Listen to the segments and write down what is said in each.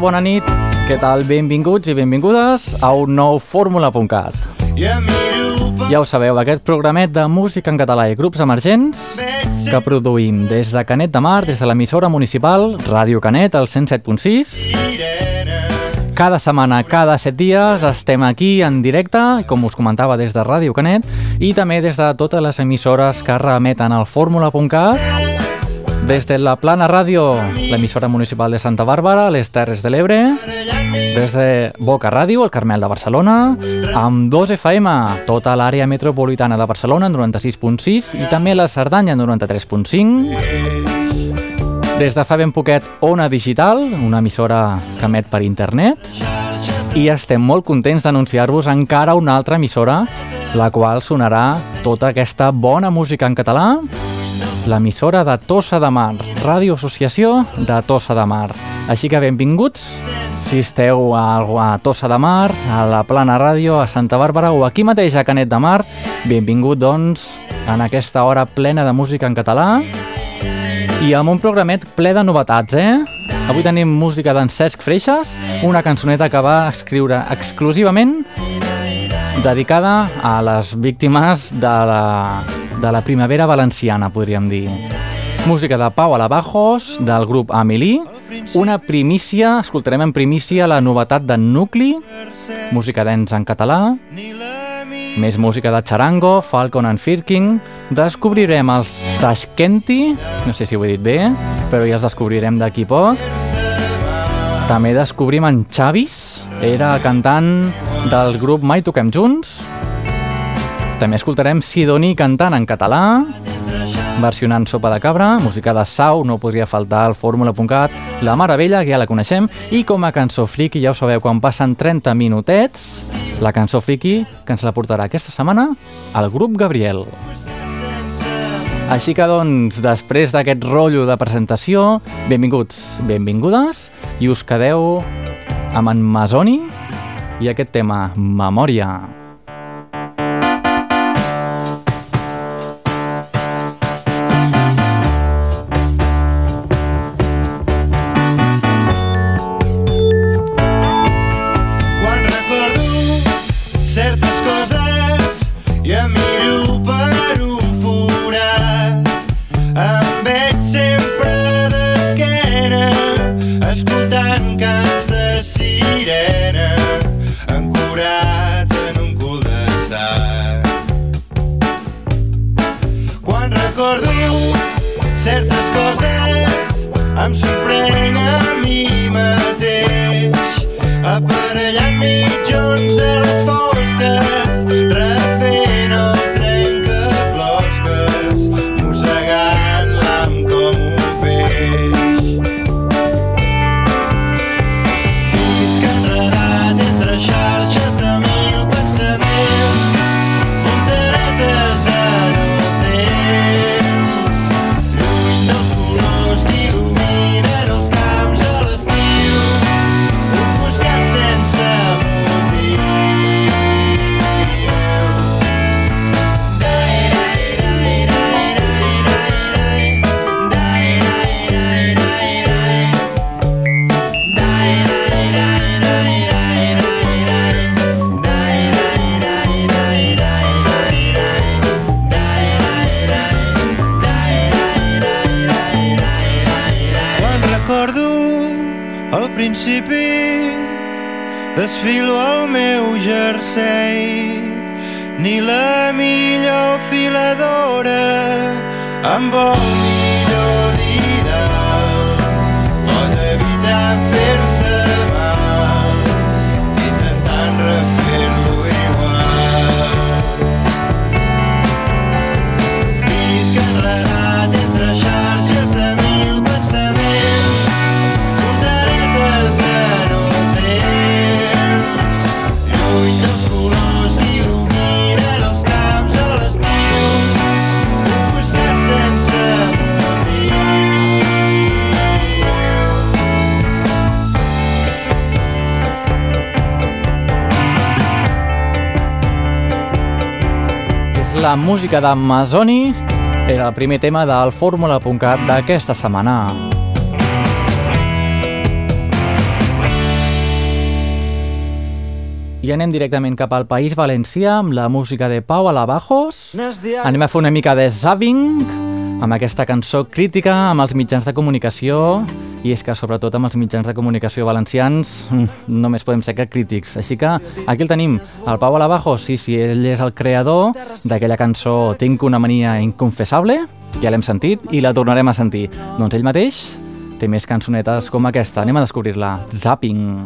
Molt bona nit, què tal? Benvinguts i benvingudes a un nou fórmula.cat. Ja ho sabeu, aquest programet de música en català i grups emergents que produïm des de Canet de Mar, des de l'emissora municipal Ràdio Canet, al 107.6. Cada setmana, cada set dies, estem aquí en directe, com us comentava, des de Ràdio Canet i també des de totes les emissores que remeten al fórmula.cat des de la Plana Ràdio, l'emissora municipal de Santa Bàrbara, les Terres de l'Ebre, des de Boca Ràdio, el Carmel de Barcelona, amb 2 FM, tota l'àrea metropolitana de Barcelona, en 96.6, i també la Cerdanya, en 93.5. Des de fa ben poquet, Ona Digital, una emissora que emet per internet. I estem molt contents d'anunciar-vos encara una altra emissora, la qual sonarà tota aquesta bona música en català, l'emissora de Tossa de Mar, Ràdio Associació de Tossa de Mar. Així que benvinguts si esteu a, a Tossa de Mar, a la Plana Ràdio, a Santa Bàrbara o aquí mateix a Canet de Mar. Benvingut, doncs, en aquesta hora plena de música en català i amb un programet ple de novetats, eh? Avui tenim música d'en Cesc Freixas, una cançoneta que va escriure exclusivament dedicada a les víctimes de la, de la primavera valenciana, podríem dir. Música de Pau Alabajos, del grup Amelie, una primícia, escoltarem en primícia la novetat de Nucli, música d'ens en català, més música de Charango, Falcon and Firking, descobrirem els Tashkenti, no sé si ho he dit bé, però ja els descobrirem d'aquí poc, també descobrim en Chavis, era cantant del grup Mai Toquem Junts, també escoltarem Sidoni cantant en català, versionant Sopa de Cabra, música de Sau, no podria faltar al fórmula.cat, La Mare Vella, que ja la coneixem, i com a cançó friki, ja ho sabeu, quan passen 30 minutets, la cançó friki que ens la portarà aquesta setmana el grup Gabriel. Així que, doncs, després d'aquest rotllo de presentació, benvinguts, benvingudes, i us quedeu amb en Masoni i aquest tema, Memòria. desfilo amb el la música d'Amazoni era el primer tema del fórmula.cat d'aquesta setmana. I anem directament cap al País Valencià amb la música de Pau Alabajos. Anem a fer una mica de zapping amb aquesta cançó crítica amb els mitjans de comunicació i és que sobretot amb els mitjans de comunicació valencians mm, només podem ser que crítics. Així que aquí el tenim, el Pau Alabajos, sí, sí, ell és el creador d'aquella cançó Tinc una mania inconfessable, ja l'hem sentit i la tornarem a sentir. Doncs ell mateix té més cançonetes com aquesta. Anem a descobrir-la. Zapping.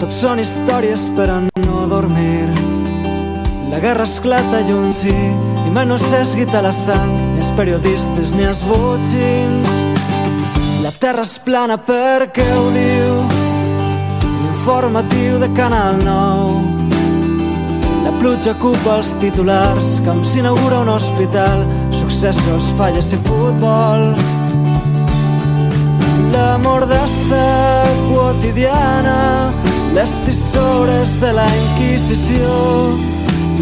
Tot són històries per a no dormir. La guerra esclata lluny sí, i mai no s'esguita la sang, els periodistes ni els botxins. La terra és plana perquè ho diu l'informatiu de Canal 9. La pluja ocupa els titulars, com s'inaugura un hospital, successos, falles i futbol. La mordassa quotidiana, les tisores de la Inquisició,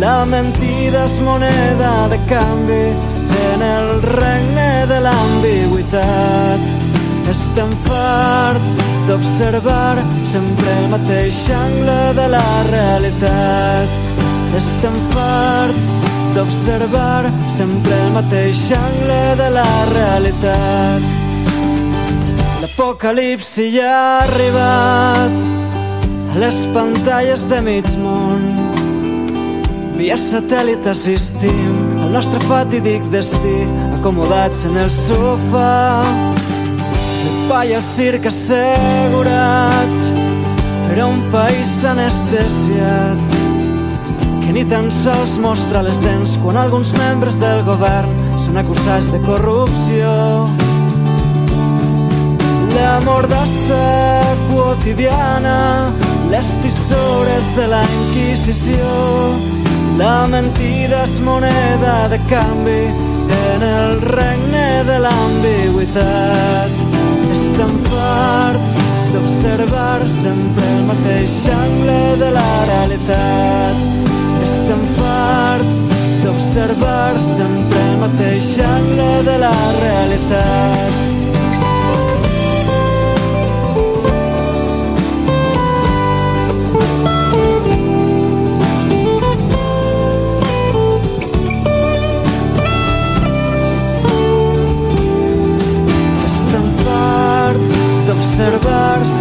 la mentida és moneda de canvi en el regne de l'ambigüitat. Estem farts d'observar sempre el mateix angle de la realitat. Estem farts d'observar sempre el mateix angle de la realitat. L'apocalipsi ja ha arribat a les pantalles de mig món. Via satèl·lit assistim al nostre fatídic destí, acomodats en el sofà. El pa i el circ assegurats per un país anestesiat que ni tan sols mostra les dents quan alguns membres del govern són acusats de corrupció. La mordassa quotidiana, les tisores de la Inquisició, la mentida és moneda de canvi en el regne de l'ambigüitat. Estem farts d'observar sempre el mateix angle de la realitat. Estem farts d'observar sempre el mateix angle de la realitat.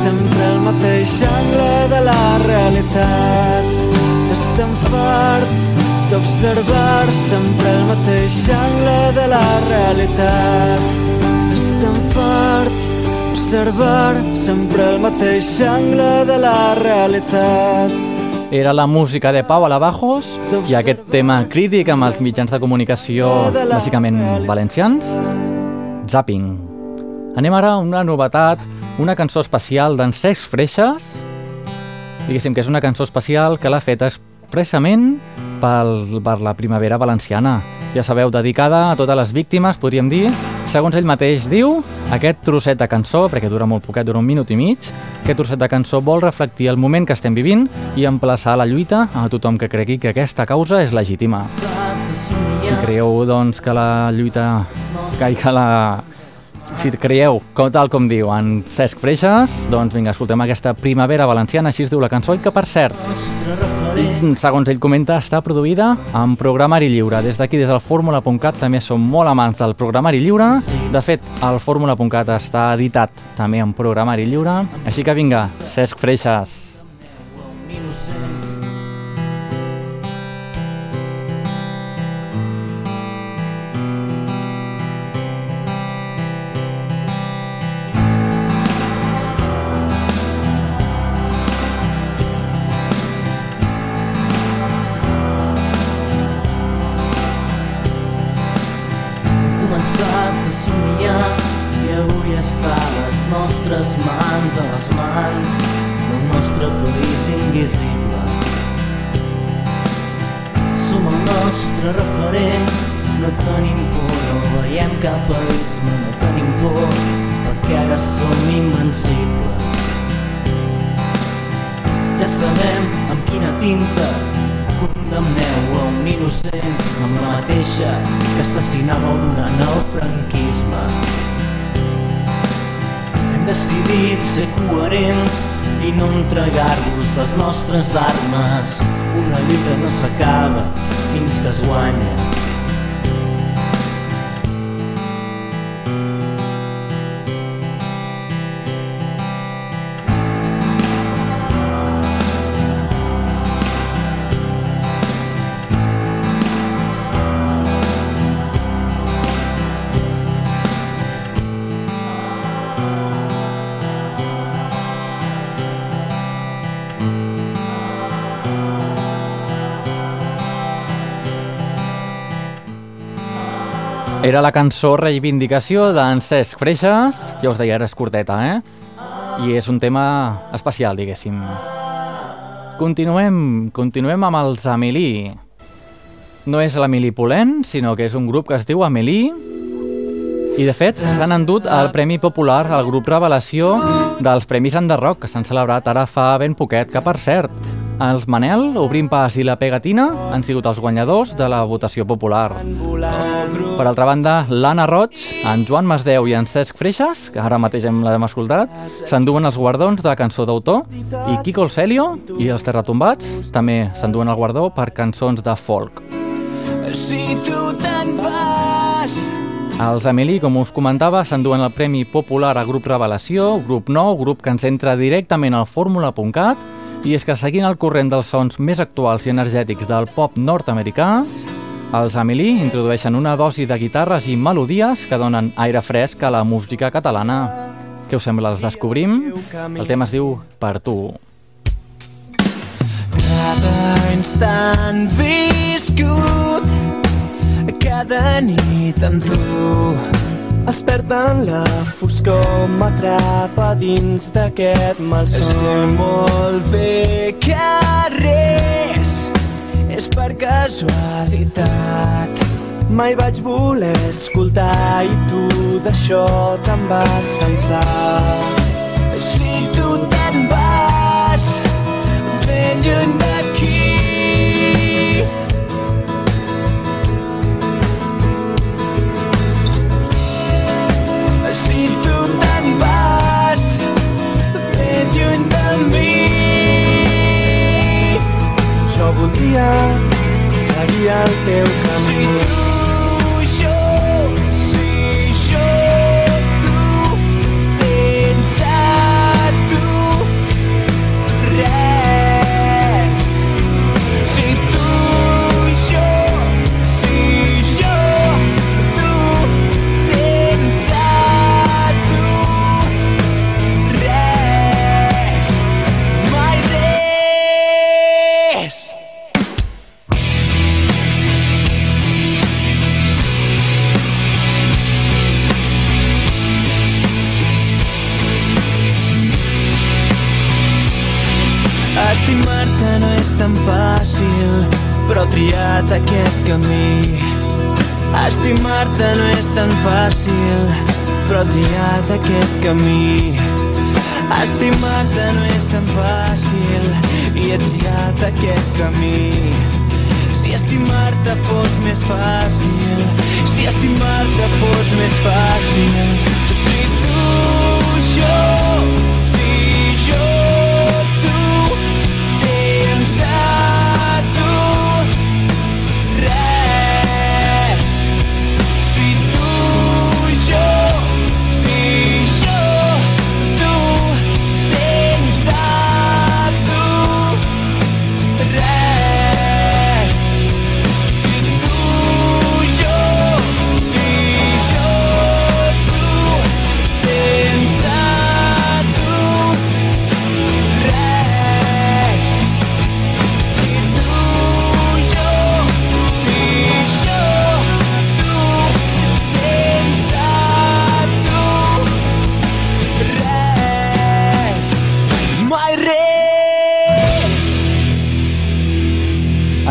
Sempre el mateix angle de la realitat. Estem farts d'observar sempre el mateix angle de la realitat. Estem farts d'observar sempre el mateix angle de la realitat. Era la música de Pau Alabajos i aquest tema crític amb els mitjans de comunicació bàsicament valencians, Zapping. Anem ara a una novetat, una cançó especial d'en Sex Freixes, diguéssim que és una cançó especial que l'ha fet expressament pel, per la primavera valenciana. Ja sabeu, dedicada a totes les víctimes, podríem dir. Segons ell mateix diu, aquest trosset de cançó, perquè dura molt poquet, dura un minut i mig, aquest trosset de cançó vol reflectir el moment que estem vivint i emplaçar la lluita a tothom que cregui que aquesta causa és legítima. Si creieu, doncs, que la lluita... que la... Si creieu, com, tal com diu en Cesc Freixas, doncs vinga, escoltem aquesta primavera valenciana, així es diu la cançó, i que per cert, segons ell comenta, està produïda en programari lliure. Des d'aquí, des del fórmula.cat, també som molt amants del programari lliure. De fet, el fórmula.cat està editat també en programari lliure. Així que vinga, Cesc Freixas. I no entregar-vos les nostres armes. Una lluita no s'acaba fins que es guanya. Era la cançó Reivindicació d'en Cesc Freixas, ja us deia, era curteta, eh? I és un tema especial, diguéssim. Continuem, continuem amb els Amélie. No és l'Amélie Poulain, sinó que és un grup que es diu Amélie i de fet s'han endut el Premi Popular al grup Revelació dels Premis Enderroc que s'han celebrat ara fa ben poquet, que per cert, els Manel, Obrim Pas i la Pegatina han sigut els guanyadors de la votació popular. Per altra banda, l'Anna Roig, en Joan Masdeu i en Cesc Freixas, que ara mateix hem l'hem escoltat, s'enduen els guardons de cançó d'autor i Kiko el Celio i els Terratombats també s'enduen el guardó per cançons de folk. Si tu te'n vas Els Amélie, com us comentava, s'enduen el Premi Popular a Grup Revelació, grup nou, grup que ens entra directament al fórmula.cat, i és que seguint el corrent dels sons més actuals i energètics del pop nord-americà, els Amélie introdueixen una dosi de guitarres i melodies que donen aire fresc a la música catalana. Què us sembla? Els descobrim? El tema es diu Per tu. Cada instant viscut Cada nit amb tu es perd en la foscor m'atrapa dins d'aquest malson. Sé molt bé que res és per casualitat. Mai vaig voler escoltar i tu d'això te'n vas cansar. Si tu te'n jo voldria seguir el teu camí triat aquest camí. Estimar-te no és tan fàcil i he triat aquest camí. Si estimar-te fos més fàcil, si estimar-te fos més fàcil, si tu, jo,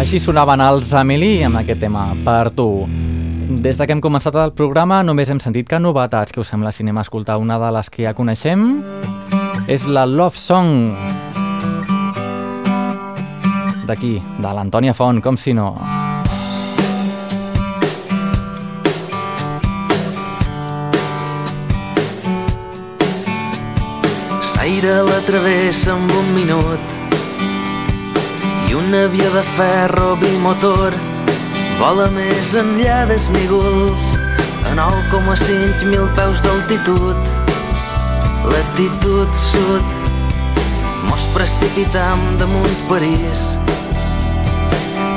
Així sonaven els Amélie amb aquest tema, Per tu. Des de que hem començat el programa només hem sentit que novetats, que us sembla si anem a escoltar una de les que ja coneixem. És la Love Song. D'aquí, de l'Antònia Font, com si no. L'aire la travessa amb un minut un avió de ferro bimotor vola més enllà dels nígols a 9,5 mil peus d'altitud. Latitud sud mos precipitam damunt París.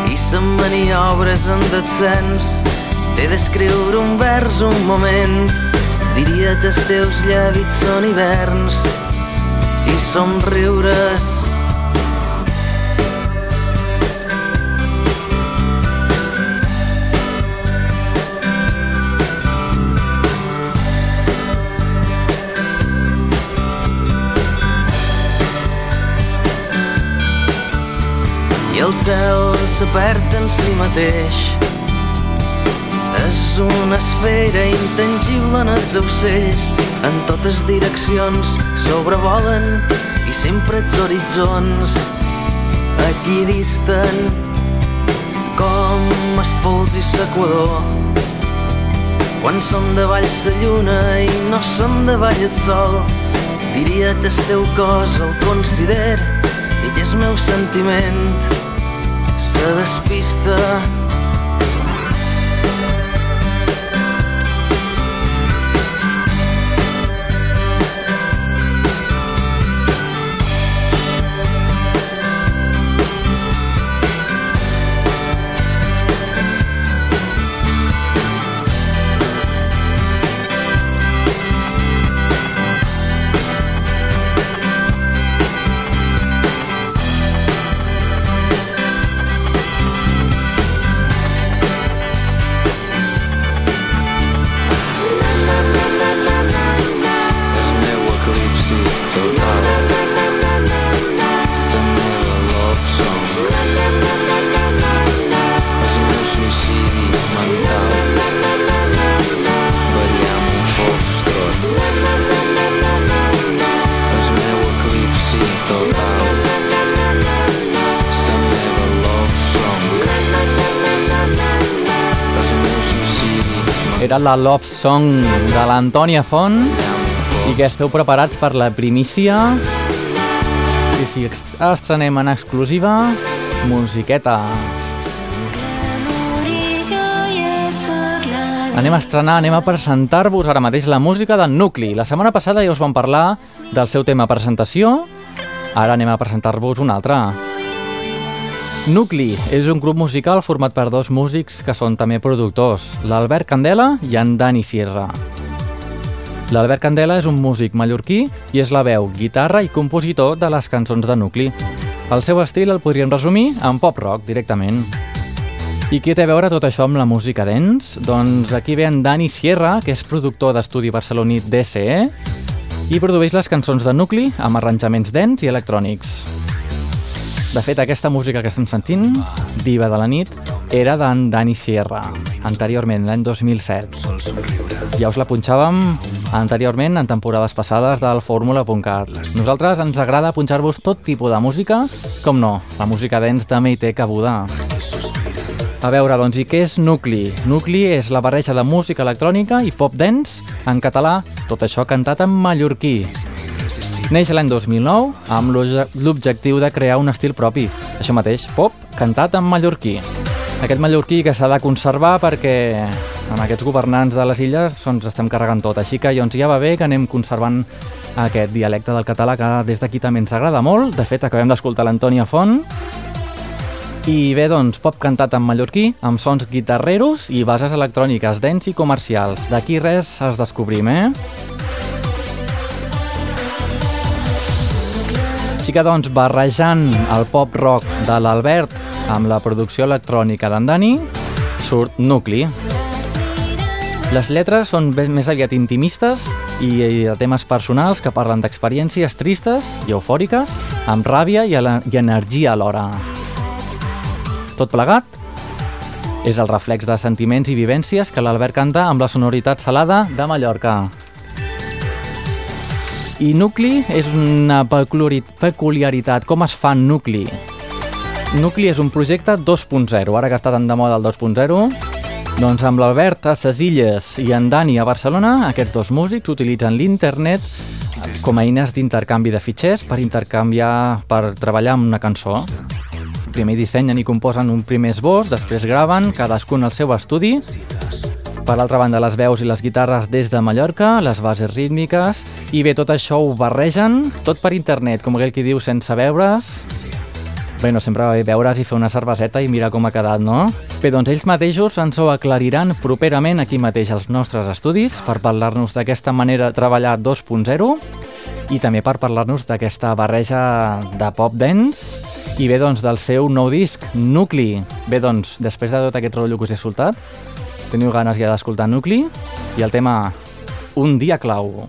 I se'n maniobres en descens t'he d'escriure un vers un moment. Diria que els teus llàbits són hiverns i somriures el cel se perd en si mateix. És una esfera intangible en els ocells, en totes direccions sobrevolen i sempre els horitzons aquí disten com es pols i l'equador. Quan són davall la lluna i no són davall el sol, diria que el teu cos el consider i que és meu sentiment se despista Era la Love Song de l'Antònia Font i que esteu preparats per la primícia. Sí, sí, estrenem en exclusiva musiqueta. Anem a estrenar, anem a presentar-vos ara mateix la música d'en Nucli. La setmana passada ja us vam parlar del seu tema presentació, ara anem a presentar-vos un altre. Nucli és un grup musical format per dos músics que són també productors, l'Albert Candela i en Dani Sierra. L'Albert Candela és un músic mallorquí i és la veu, guitarra i compositor de les cançons de Nucli. El seu estil el podríem resumir en pop-rock directament. I què té a veure tot això amb la música dance? Doncs aquí ve en Dani Sierra, que és productor d'estudi barceloní DCE i produeix les cançons de Nucli amb arranjaments dance i electrònics. De fet, aquesta música que estem sentint, Diva de la nit, era d'en Dani Sierra, anteriorment, l'any 2007. Ja us la punxàvem anteriorment en temporades passades del Fórmula.cat. Nosaltres ens agrada punxar-vos tot tipus de música, com no, la música dance també hi té cabuda. A veure, doncs, i què és Nucli? Nucli és la barreja de música electrònica i pop dance en català, tot això cantat en mallorquí. Neix l'any 2009 amb l'obje- l'objectiu de crear un estil propi, això mateix, pop cantat en mallorquí. Aquest mallorquí que s'ha de conservar perquè amb aquests governants de les illes ens estem carregant tot, així que doncs, ja va bé que anem conservant aquest dialecte del català que des d'aquí també ens agrada molt. De fet, acabem d'escoltar l'Antònia Font i bé, doncs, pop cantat en mallorquí, amb sons guitarreros i bases electròniques, dents i comercials. D'aquí res es descobrim, eh? Així que, doncs, barrejant el pop-rock de l'Albert amb la producció electrònica d'en Dani, surt Nucli. Les lletres són més aviat intimistes i de temes personals que parlen d'experiències tristes i eufòriques, amb ràbia i, i energia alhora. Tot plegat és el reflex de sentiments i vivències que l'Albert canta amb la sonoritat salada de Mallorca. I nucli és una peculiaritat. Com es fa nucli? Nucli és un projecte 2.0. Ara que està tan de moda el 2.0, doncs amb l'Albert a ses Illes i en Dani a Barcelona, aquests dos músics utilitzen l'internet com a eines d'intercanvi de fitxers per intercanviar, per treballar amb una cançó. Primer dissenyen i composen un primer esbós, després graven, cadascun al seu estudi. Per altra banda, les veus i les guitarres des de Mallorca, les bases rítmiques, i bé, tot això ho barregen, tot per internet, com aquell qui diu, sense veure's. Bé, no sempre va bé veure's i fer una cerveseta i mirar com ha quedat, no? Bé, doncs ells mateixos ens ho aclariran properament aquí mateix als nostres estudis per parlar-nos d'aquesta manera de treballar 2.0 i també per parlar-nos d'aquesta barreja de pop dance i bé, doncs, del seu nou disc, Nucli. Bé, doncs, després de tot aquest rotllo que us he soltat, teniu ganes ja d'escoltar Nucli i el tema Un dia clau.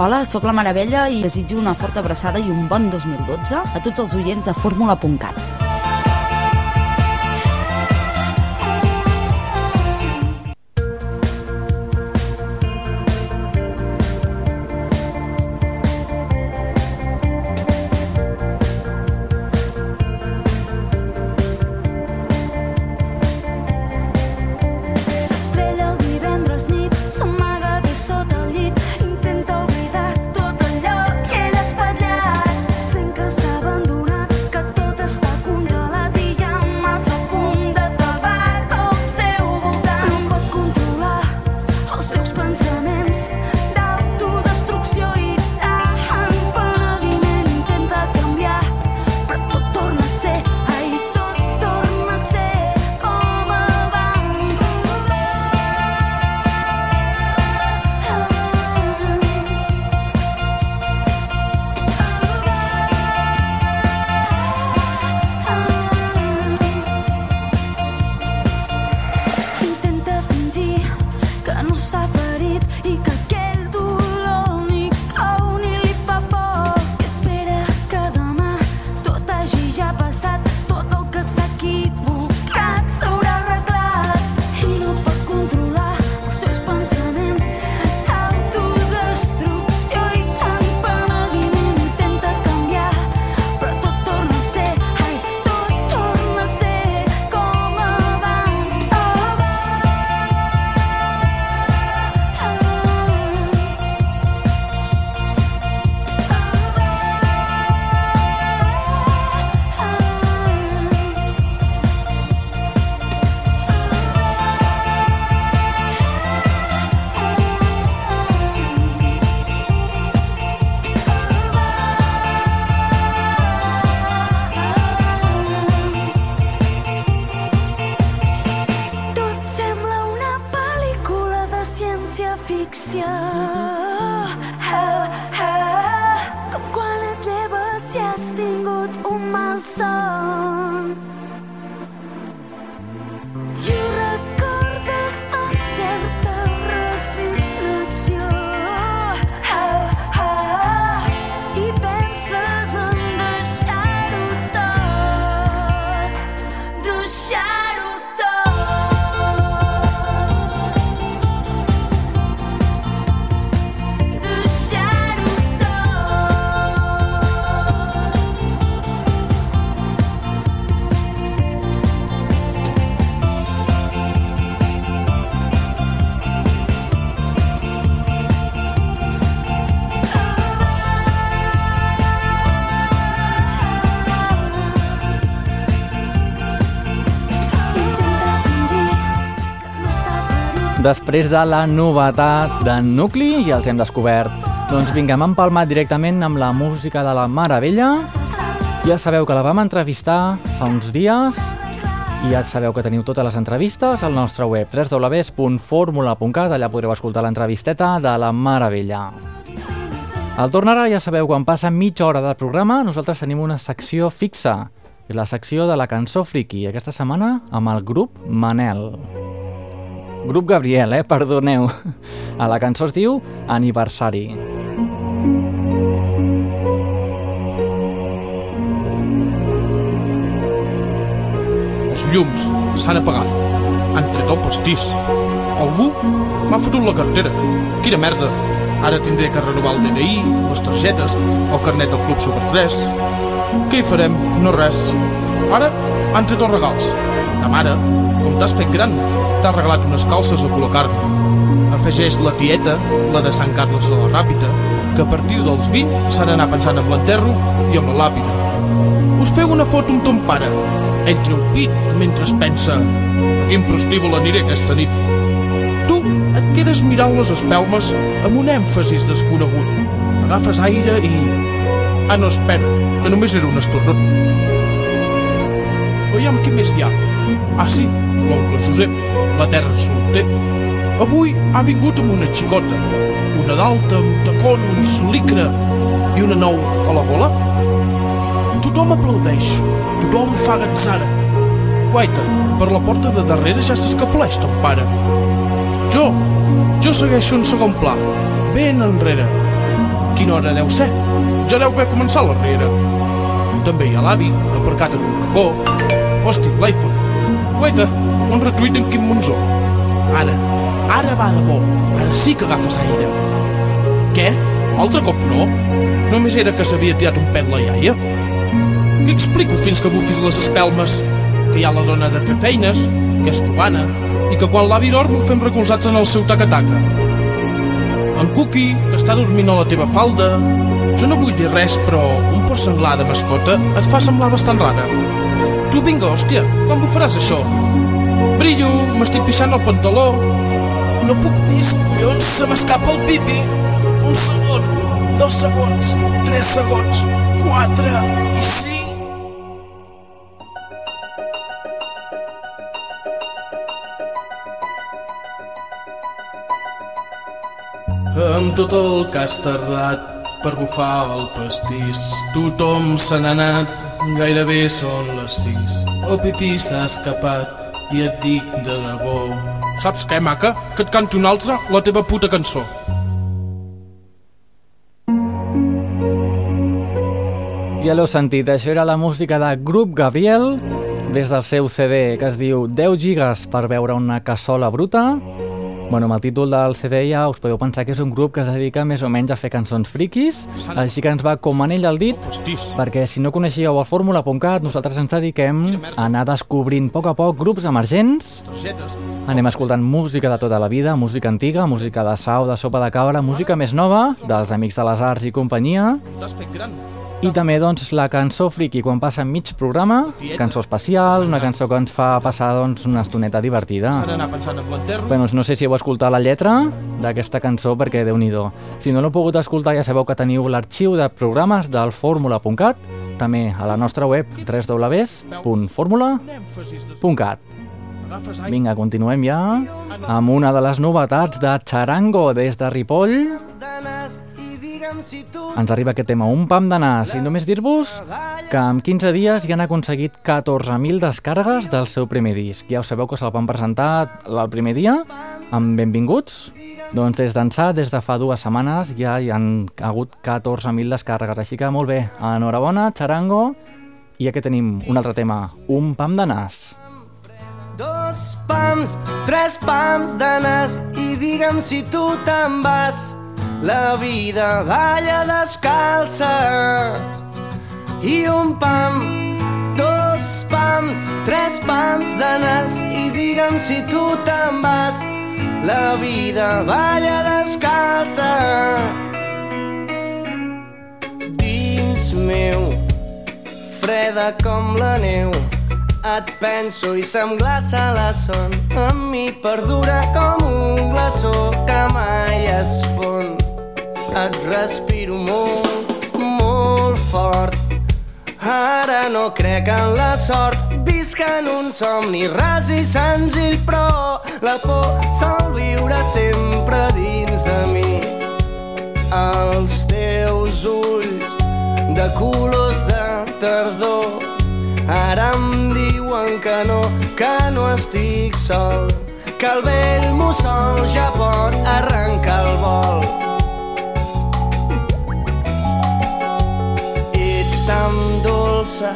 Hola, sóc la Maravella i desitjo una forta abraçada i un bon 2012 a tots els oients de fórmula.cat. la novetat de Nucli i els hem descobert. Doncs vinga, hem empalmat directament amb la música de la Maravella. Ja sabeu que la vam entrevistar fa uns dies i ja sabeu que teniu totes les entrevistes al nostre web www.formula.cat allà podreu escoltar l'entrevisteta de la Maravella. Al tornarà, ja sabeu, quan passa mitja hora del programa, nosaltres tenim una secció fixa, la secció de la cançó friki, aquesta setmana amb el grup Manel. Grup Gabriel, eh? Perdoneu. A la cançó es diu Aniversari. Els llums s'han apagat. Han tret el pastís. Algú m'ha fotut la cartera. Quina merda. Ara tindré que renovar el DNI, les targetes, el carnet del Club Super 3. Què hi farem? No res. Ara han tret els regals. Ta mare, com t'has fet gran, t'ha regalat unes calces de color carn. Afegeix la tieta, la de Sant Carles de la Ràpita, que a partir dels 20 s'ha d'anar pensant amb l'enterro i amb la làpida. Us feu una foto amb ton pare. Ell treu pit mentre es pensa a quin prostíbul aniré aquesta nit. Tu et quedes mirant les espelmes amb un èmfasis desconegut. Agafes aire i... Ah, no, espera, que només era un estordot. Veiem qui més hi ha. Ah, sí, l'oncle Josep, la terra solter. Avui ha vingut amb una xicota. Una d'alta, amb tacons, licra i una nou a la gola. Tothom aplaudeix, tothom fa gatzara. Guaita, per la porta de darrere ja s'escapleix ton pare. Jo, jo segueixo en segon pla, ben enrere. Quina hora deu ser? Ja deu haver començat la riera. També hi ha l'avi, aparcat en un racó. Hosti, l'iPhone. Guaita, un retuit d'en Quim Monzó. Ara, ara va de bo. Ara sí que agafes aire. Què? Altre cop no? Només era que s'havia tirat un pet la iaia? Què explico fins que bufis les espelmes? Que hi ha la dona de fer feines, que és cubana, i que quan l'avi dorm ho fem recolzats en el seu taca-taca. En Cookie, que està dormint a la teva falda... Jo no vull dir res, però un porc senglar de mascota et fa semblar bastant rara. Tu vinga, hòstia, quan bufaràs això? Brillo, m'estic pixant el pantaló. No puc més, collons, se m'escapa el pipi. Un segon, dos segons, tres segons, quatre i cinc... Amb tot el que has tardat per bufar el pastís, tothom se n'ha anat, gairebé són les sis. El pipí s'ha escapat i et dic de debò. Saps què, maca? Que et canti una altra, la teva puta cançó. Ja l'heu sentit, això era la música de Grup Gabriel des del seu CD que es diu 10 gigas per veure una cassola bruta. Bueno, amb el títol del CD ja us podeu pensar que és un grup que es dedica més o menys a fer cançons friquis, així que ens va com anell al dit, perquè si no coneixíeu el fórmula.cat, nosaltres ens dediquem a anar descobrint a poc a poc grups emergents, anem escoltant música de tota la vida, música antiga, música de sau, de sopa de cabra, música més nova, dels Amics de les Arts i companyia. I també, doncs, la cançó friki quan passa mig programa, cançó especial, una cançó que ens fa passar, doncs, una estoneta divertida. Doncs no sé si heu escoltat la lletra d'aquesta cançó, perquè déu nhi Si no l'heu pogut escoltar, ja sabeu que teniu l'arxiu de programes del fórmula.cat, també a la nostra web www.formula.cat. Vinga, continuem ja amb una de les novetats de Charango des de Ripoll. Ens arriba aquest tema, un pam de nas, i només dir-vos que en 15 dies ja han aconseguit 14.000 descàrregues del seu primer disc. Ja ho sabeu que se'l van presentar el primer dia, amb benvinguts. Doncs des d'ençà, des de fa dues setmanes, ja hi han hagut 14.000 descàrregues, així que molt bé, enhorabona, Charango, i aquí tenim un altre tema, un pam de nas. Dos pams, tres pams de nas i digue'm si tu te'n vas. La vida balla descalça. I un pam, dos pams, tres pams de nas i digue'm si tu te'n vas. La vida balla descalça. Dins meu, freda com la neu, et penso i se'm glaça la son. Amb mi perdura com un glaçó que mai es fon. Et respiro molt, molt fort. Ara no crec en la sort, visc en un somni ras i senzill, però la por sol viure sempre dins de mi. Els teus ulls de colors de tardor ara em diuen que no, que no estic sol, que el vell mussol ja pot arrencar el vol. tan dolça,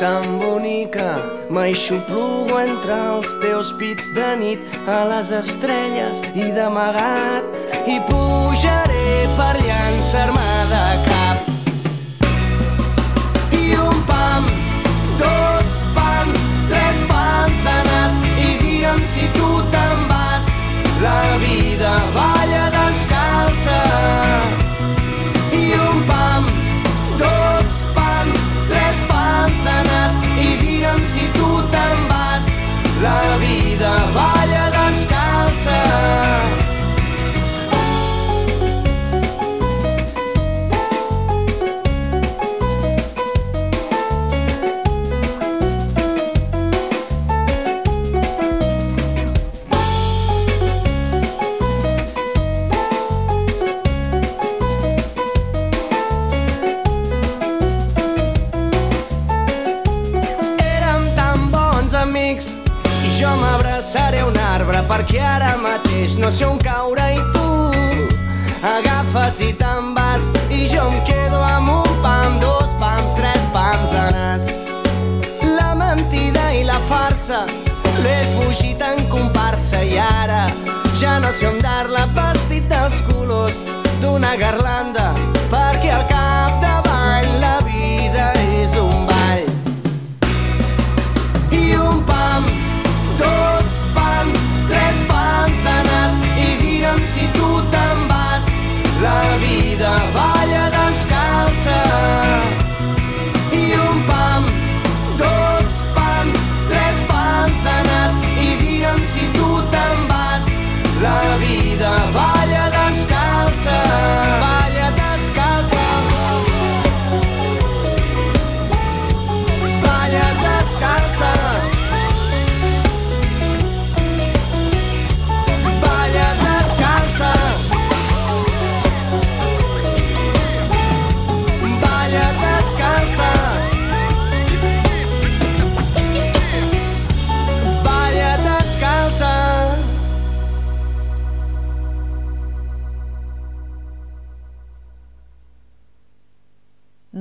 tan bonica, m'aixoplugo entre els teus pits de nit a les estrelles i d'amagat i pujaré per llançar-me de cap. I un pam, dos pams, tres pams de nas i digue'm si tu te'n vas. La vida balla descalça. I un pam, La vida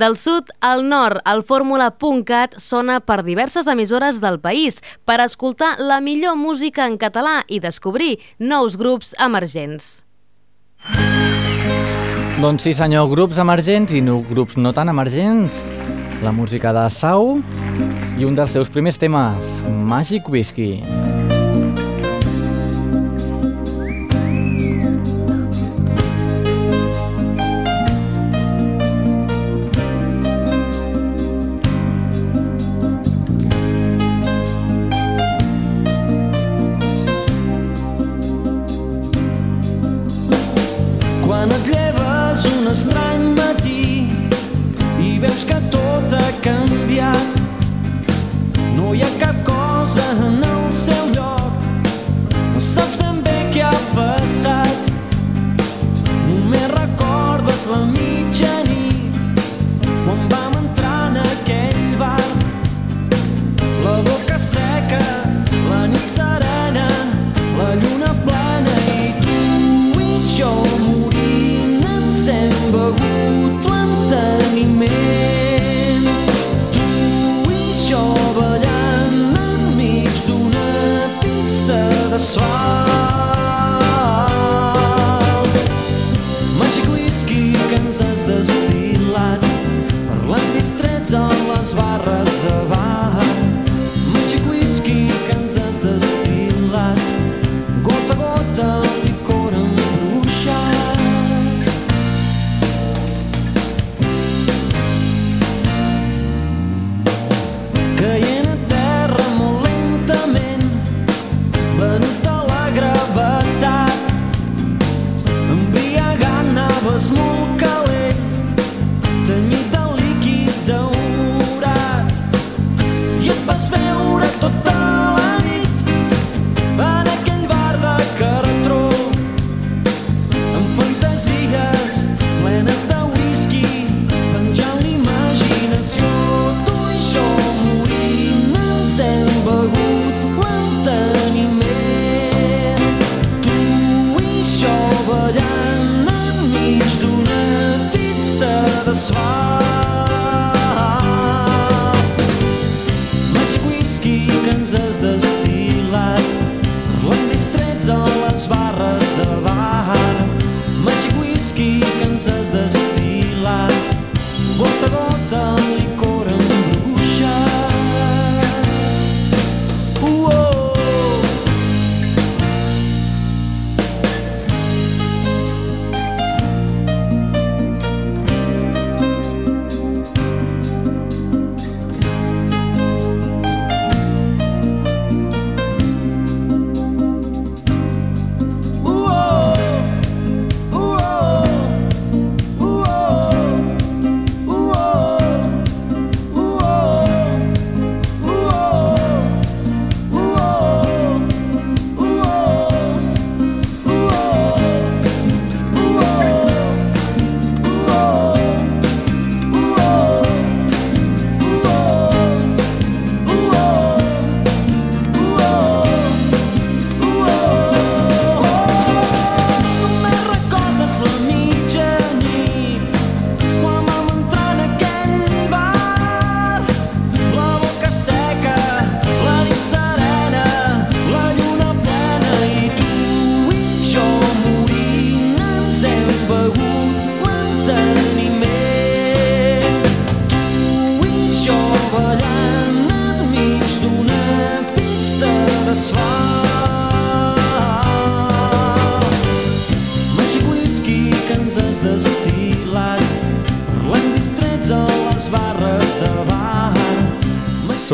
Del sud al nord, el fórmula.cat sona per diverses emissores del país per escoltar la millor música en català i descobrir nous grups emergents. Doncs sí senyor, grups emergents i no, grups no tan emergents. La música de Sau i un dels seus primers temes, Magic Whisky. Quan small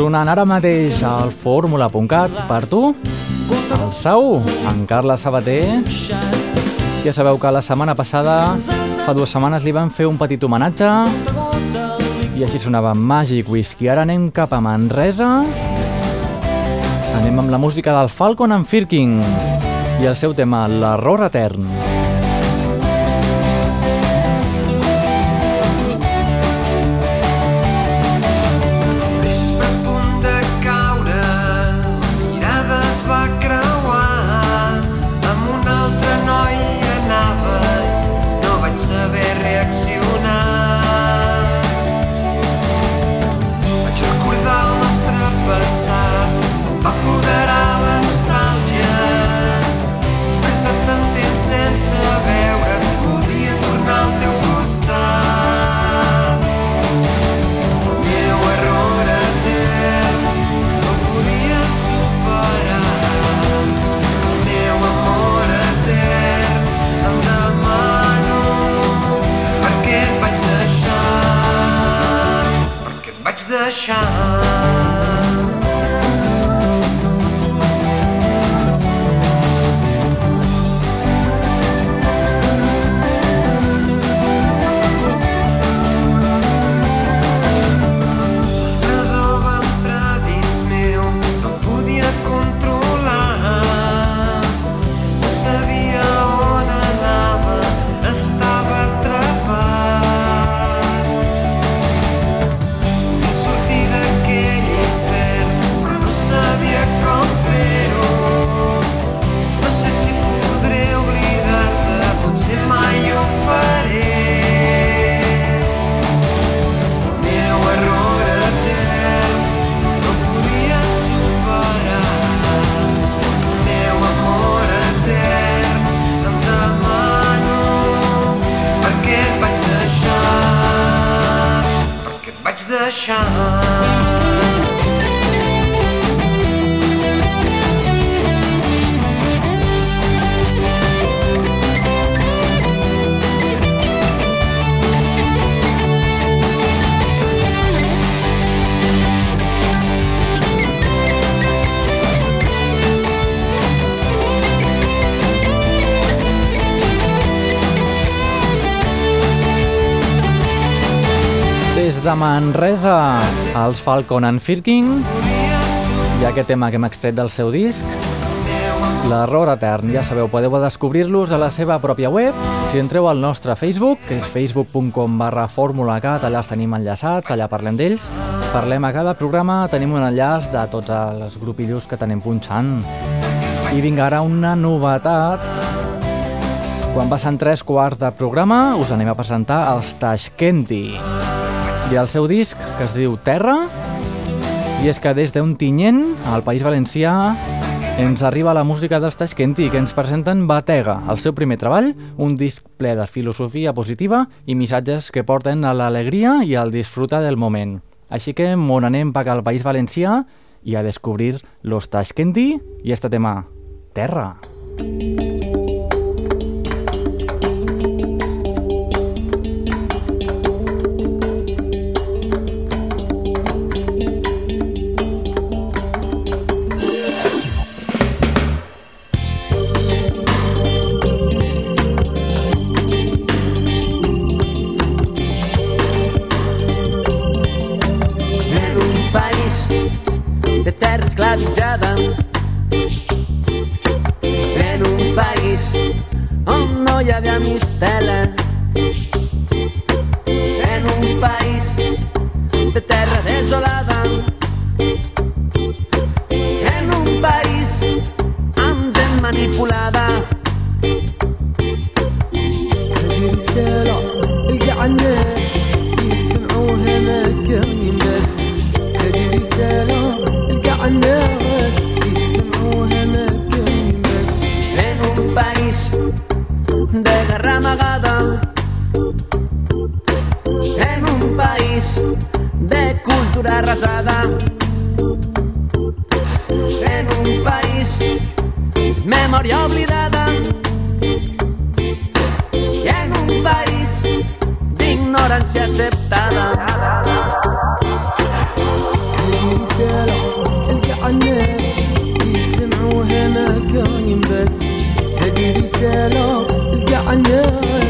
Sonant ara mateix al fórmula.cat per tu, el Sau, en Carles Sabater. Ja sabeu que la setmana passada, fa dues setmanes, li van fer un petit homenatge i així sonava Magic Whisky. Ara anem cap a Manresa. Anem amb la música del Falcon and Firking i el seu tema, l'error etern. Vespre de Manresa, els Falcon and Firking i aquest tema que hem extret del seu disc, L'Error Etern. Ja sabeu, podeu descobrir-los a la seva pròpia web. Si entreu al nostre Facebook, que és facebook.com barra formulacat, allà els tenim enllaçats, allà parlem d'ells. Parlem a cada programa, tenim un enllaç de tots els grupillos que tenim punxant. I vinga ara una novetat Quan passen tres quarts de programa us anem a presentar els Tashkenti i el seu disc que es diu Terra i és que des d'un tinyent al País Valencià ens arriba la música dels Tashkenti que ens presenten Batega, el seu primer treball, un disc ple de filosofia positiva i missatges que porten a l'alegria i al disfrutar del moment. Així que mon anem cap al País Valencià i a descobrir los Tashkenti i este tema, Terra. en terra esclavitzada en un país on no hi havia mistela en un país de terra desolada cultura arrasada en un país de memòria oblidada i en un país d'ignorància acceptada هذه رسالة القى الناس يسمعوها ما كاين بس هذه رسالة القى الناس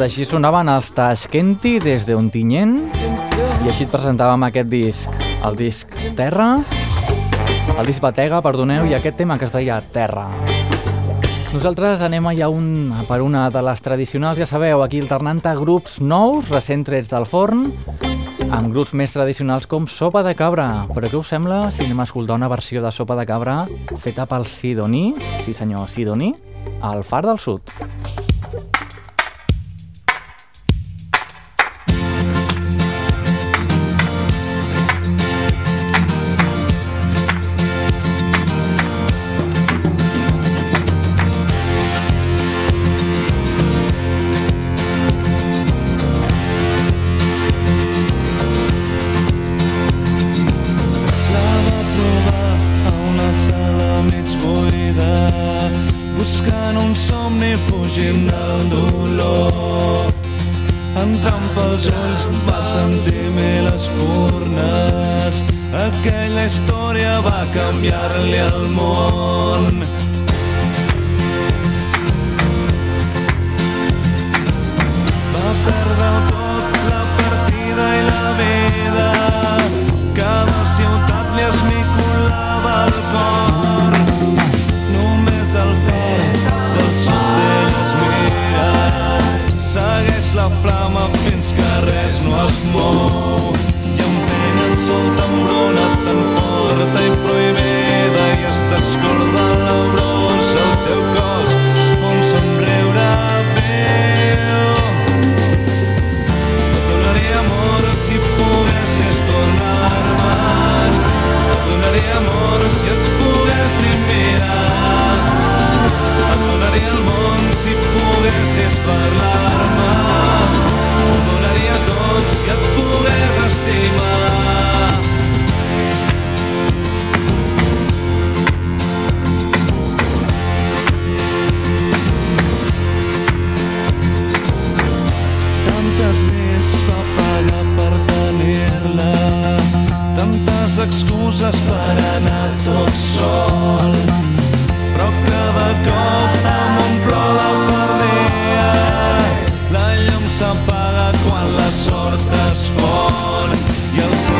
Doncs així sonaven els Tashkenti des d'un tinyent i així et presentàvem aquest disc, el disc Terra, el disc Batega, perdoneu, i aquest tema que es deia Terra. Nosaltres anem allà un, per una de les tradicionals, ja sabeu, aquí alternant a grups nous, recent trets del forn, amb grups més tradicionals com Sopa de Cabra. Però què us sembla si anem a escoltar una versió de Sopa de Cabra feta pel Sidoní, sí senyor, Sidoní, al Far del Sud. Canviar-li el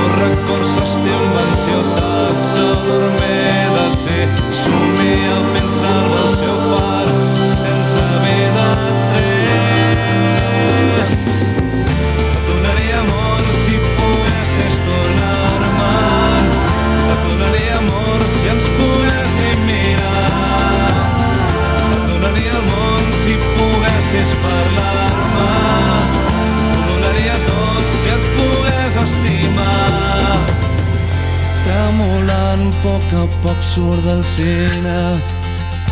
correcto. Cine.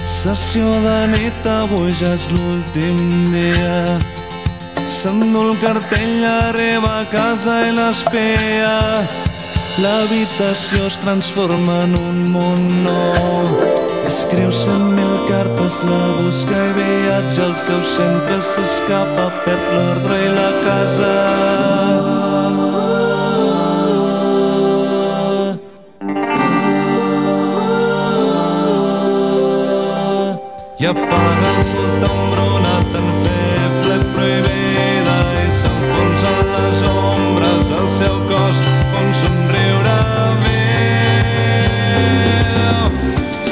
Sessió de nit, avui ja és l'últim dia. S'endú el cartell, arriba a casa i l'espea. L'habitació es transforma en un món nou. Escriu cent mil cartes, la busca i viatja al seu centre, s'escapa, perd l'ordre i la casa. I apaga el sol tan feble prohibida i s'enfonsa en les ombres el seu cos com somriure veu.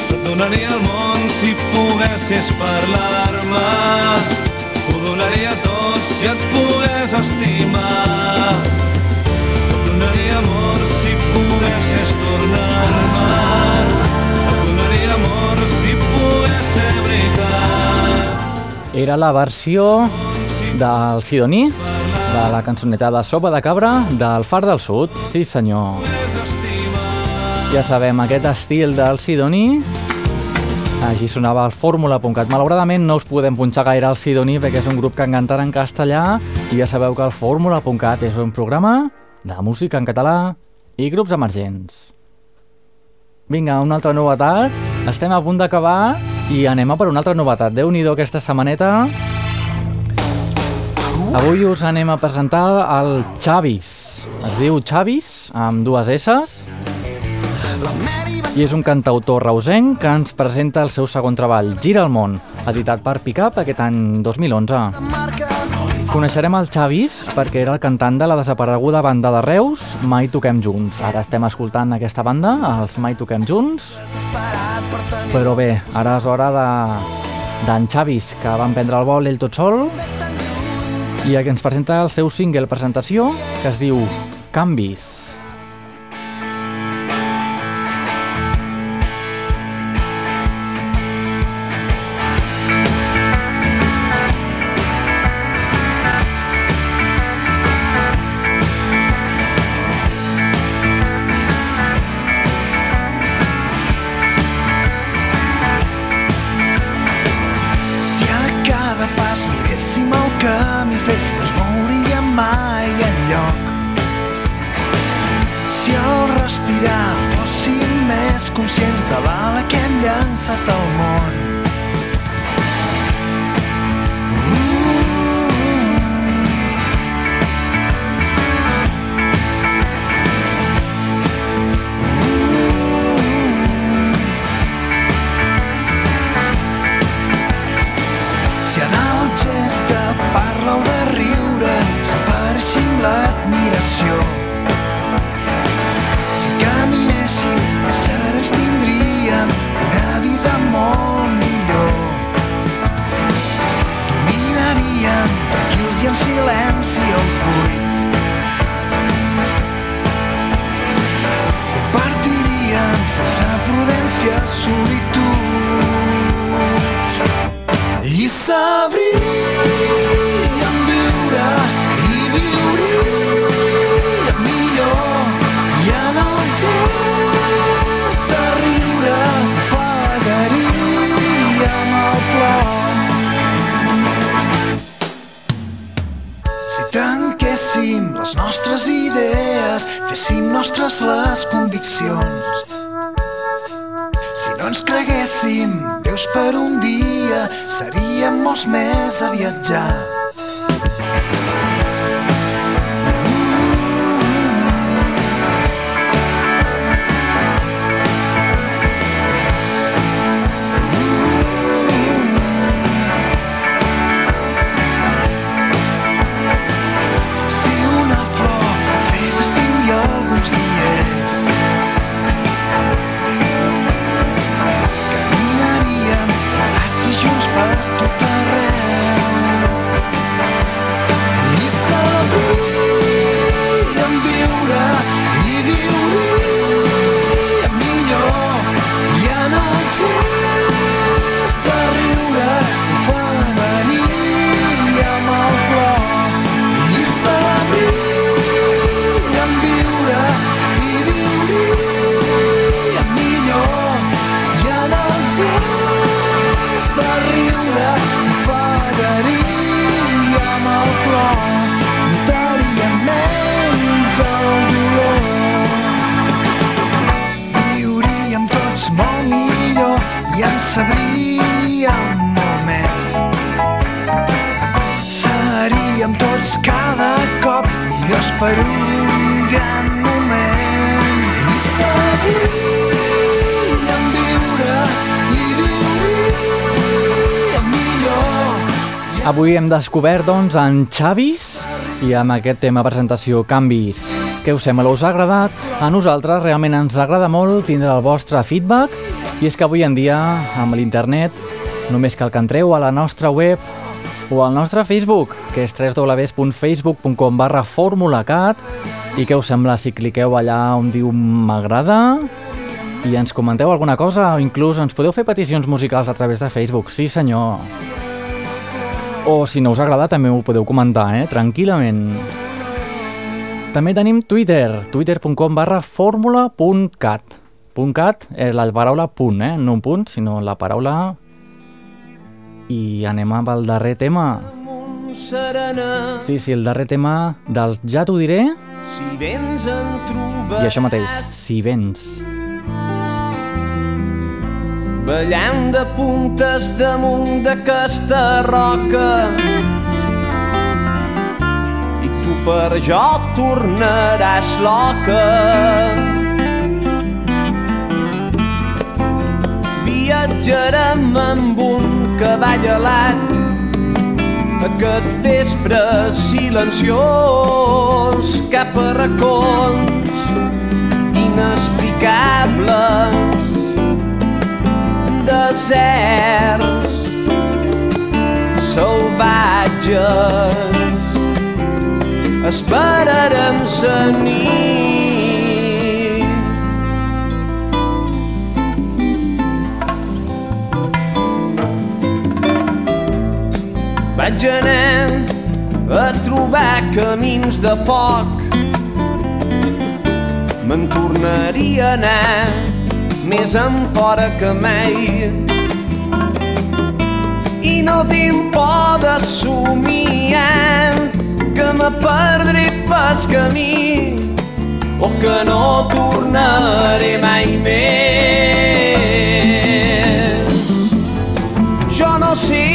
Et donaria el món si poguessis parlar-me ho donaria tot si et pogués estimar Era la versió del Sidoní, de la cançoneta de Sopa de Cabra del Far del Sud. Sí, senyor. Ja sabem, aquest estil del Sidoní així sonava el fórmula.cat. Malauradament no us podem punxar gaire al Sidoní perquè és un grup que encantarà en castellà i ja sabeu que el fórmula.cat és un programa de música en català i grups emergents. Vinga, una altra novetat. Estem a punt d'acabar i anem a per una altra novetat. déu nhi aquesta setmaneta. Avui us anem a presentar el Xavis. Es diu Xavis, amb dues S's. I és un cantautor reusenc que ens presenta el seu segon treball, Gira el món, editat per Picap aquest any 2011. Coneixerem el Xavis perquè era el cantant de la desapareguda banda de Reus, Mai Toquem Junts. Ara estem escoltant aquesta banda, els Mai Toquem Junts. Però bé, ara és hora de d'en Xavis, que van prendre el vol ell tot sol i que ens presenta el seu single presentació, que es diu Canvis. Seríem molts més a viatjar. Sabríem molt més. Seríem tots cada cop millors per un gran moment i sabríem viure i viuríem millor. Avui hem descobert, doncs, en Xavis i amb aquest tema presentació Canvis. Què us sembla? Us ha agradat? A nosaltres realment ens agrada molt tindre el vostre feedback i és que avui en dia, amb l'internet, només cal que entreu a la nostra web o al nostre Facebook, que és www.facebook.com barra formulacat i què us sembla si cliqueu allà on diu m'agrada i ens comenteu alguna cosa o inclús ens podeu fer peticions musicals a través de Facebook. Sí, senyor. O si no us agrada també ho podeu comentar, eh? Tranquil·lament. També tenim Twitter, twitter.com barra fórmula.cat. .cat és la paraula punt, eh? No un punt, sinó la paraula... I anem amb el darrer tema. Sí, sí, el darrer tema del Ja t'ho diré si vens en trobaràs i això mateix, si vens. ballant de puntes damunt d'aquesta roca i tu per jo tornaràs loca viatjarem amb un cavall alat. Aquest vespre silenciós cap a racons inexplicables. Deserts salvatges esperarem la nit vaig anar a trobar camins de foc. Me'n tornaria a anar més enfora que mai. I no tinc por de somiar que me perdré pas camí o que no tornaré mai més. Jo no sé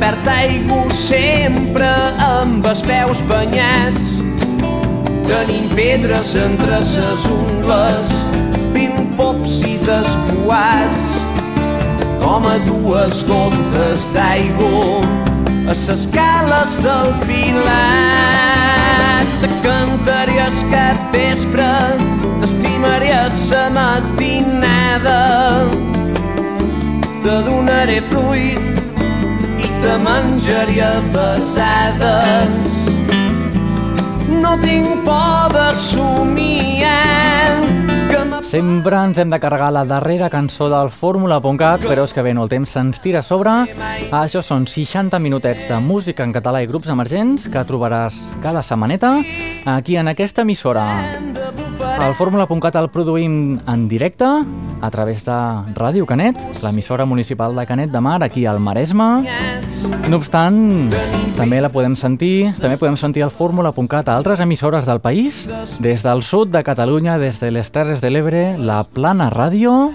perd aigua sempre amb els peus banyats tenim pedres entre ses ungles vint pops i despoats com a dues gotes d'aigua a ses cales del Pilat. Te cantaré aquest vespre, t'estimaré a sa matinada. Te donaré fruit te menjaré a besades. No tinc por de somiar Sempre ens hem de carregar la darrera cançó del Fórmula.cat, però és que bé, no, el temps se'ns tira a sobre. Això són 60 minutets de música en català i grups emergents que trobaràs cada setmaneta aquí en aquesta emissora. El Fórmula.cat el produïm en directe a través de Ràdio Canet, l'emissora municipal de Canet de Mar, aquí al Maresme. No obstant, també la podem sentir, també podem sentir el Fórmula.cat a altres emissores del país, des del sud de Catalunya, des de les Terres de l'Ebre, la Plana Ràdio,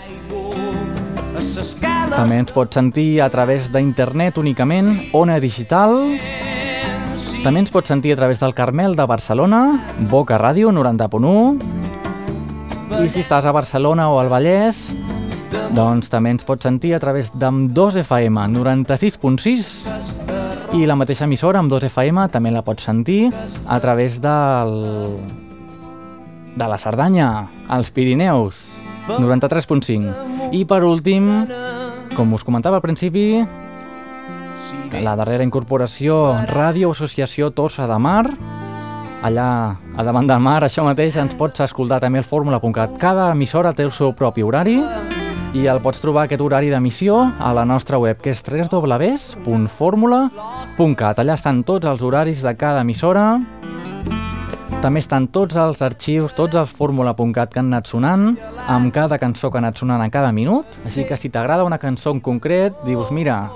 també ens pot sentir a través d'internet únicament, Ona Digital, també ens pot sentir a través del Carmel de Barcelona, Boca Ràdio 90.1, i si estàs a Barcelona o al Vallès, doncs també ens pots sentir a través d'Am 2 FM 96.6 i la mateixa emissora amb 2 FM també la pots sentir a través del de la Cerdanya, als Pirineus 93.5 i per últim com us comentava al principi la darrera incorporació Ràdio Associació Tossa de Mar allà a davant del mar, això mateix ens pots escoltar també el fórmula.cat. Cada emissora té el seu propi horari i el pots trobar aquest horari d'emissió a la nostra web, que és www.formula.cat. Allà estan tots els horaris de cada emissora També estan tots els arxius, tots els fórmula.cat que han anat sonant, amb cada cançó que ha anat sonant a cada minut. Així que si t'agrada una cançó en concret, dius, mira,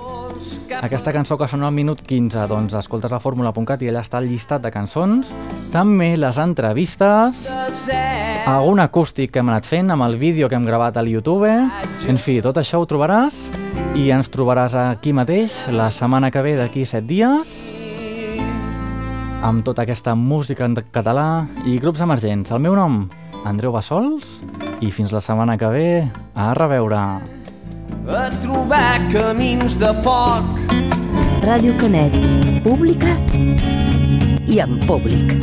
aquesta cançó que sona al minut 15, doncs escoltes la fórmula.cat i allà està el llistat de cançons. També les entrevistes, algun acústic que hem anat fent amb el vídeo que hem gravat al YouTube. En fi, tot això ho trobaràs i ens trobaràs aquí mateix la setmana que ve d'aquí 7 dies amb tota aquesta música en català i grups emergents. El meu nom, Andreu Bassols, i fins la setmana que ve, a reveure. A trobar camins de foc. Ràdio Canet, pública i en públic.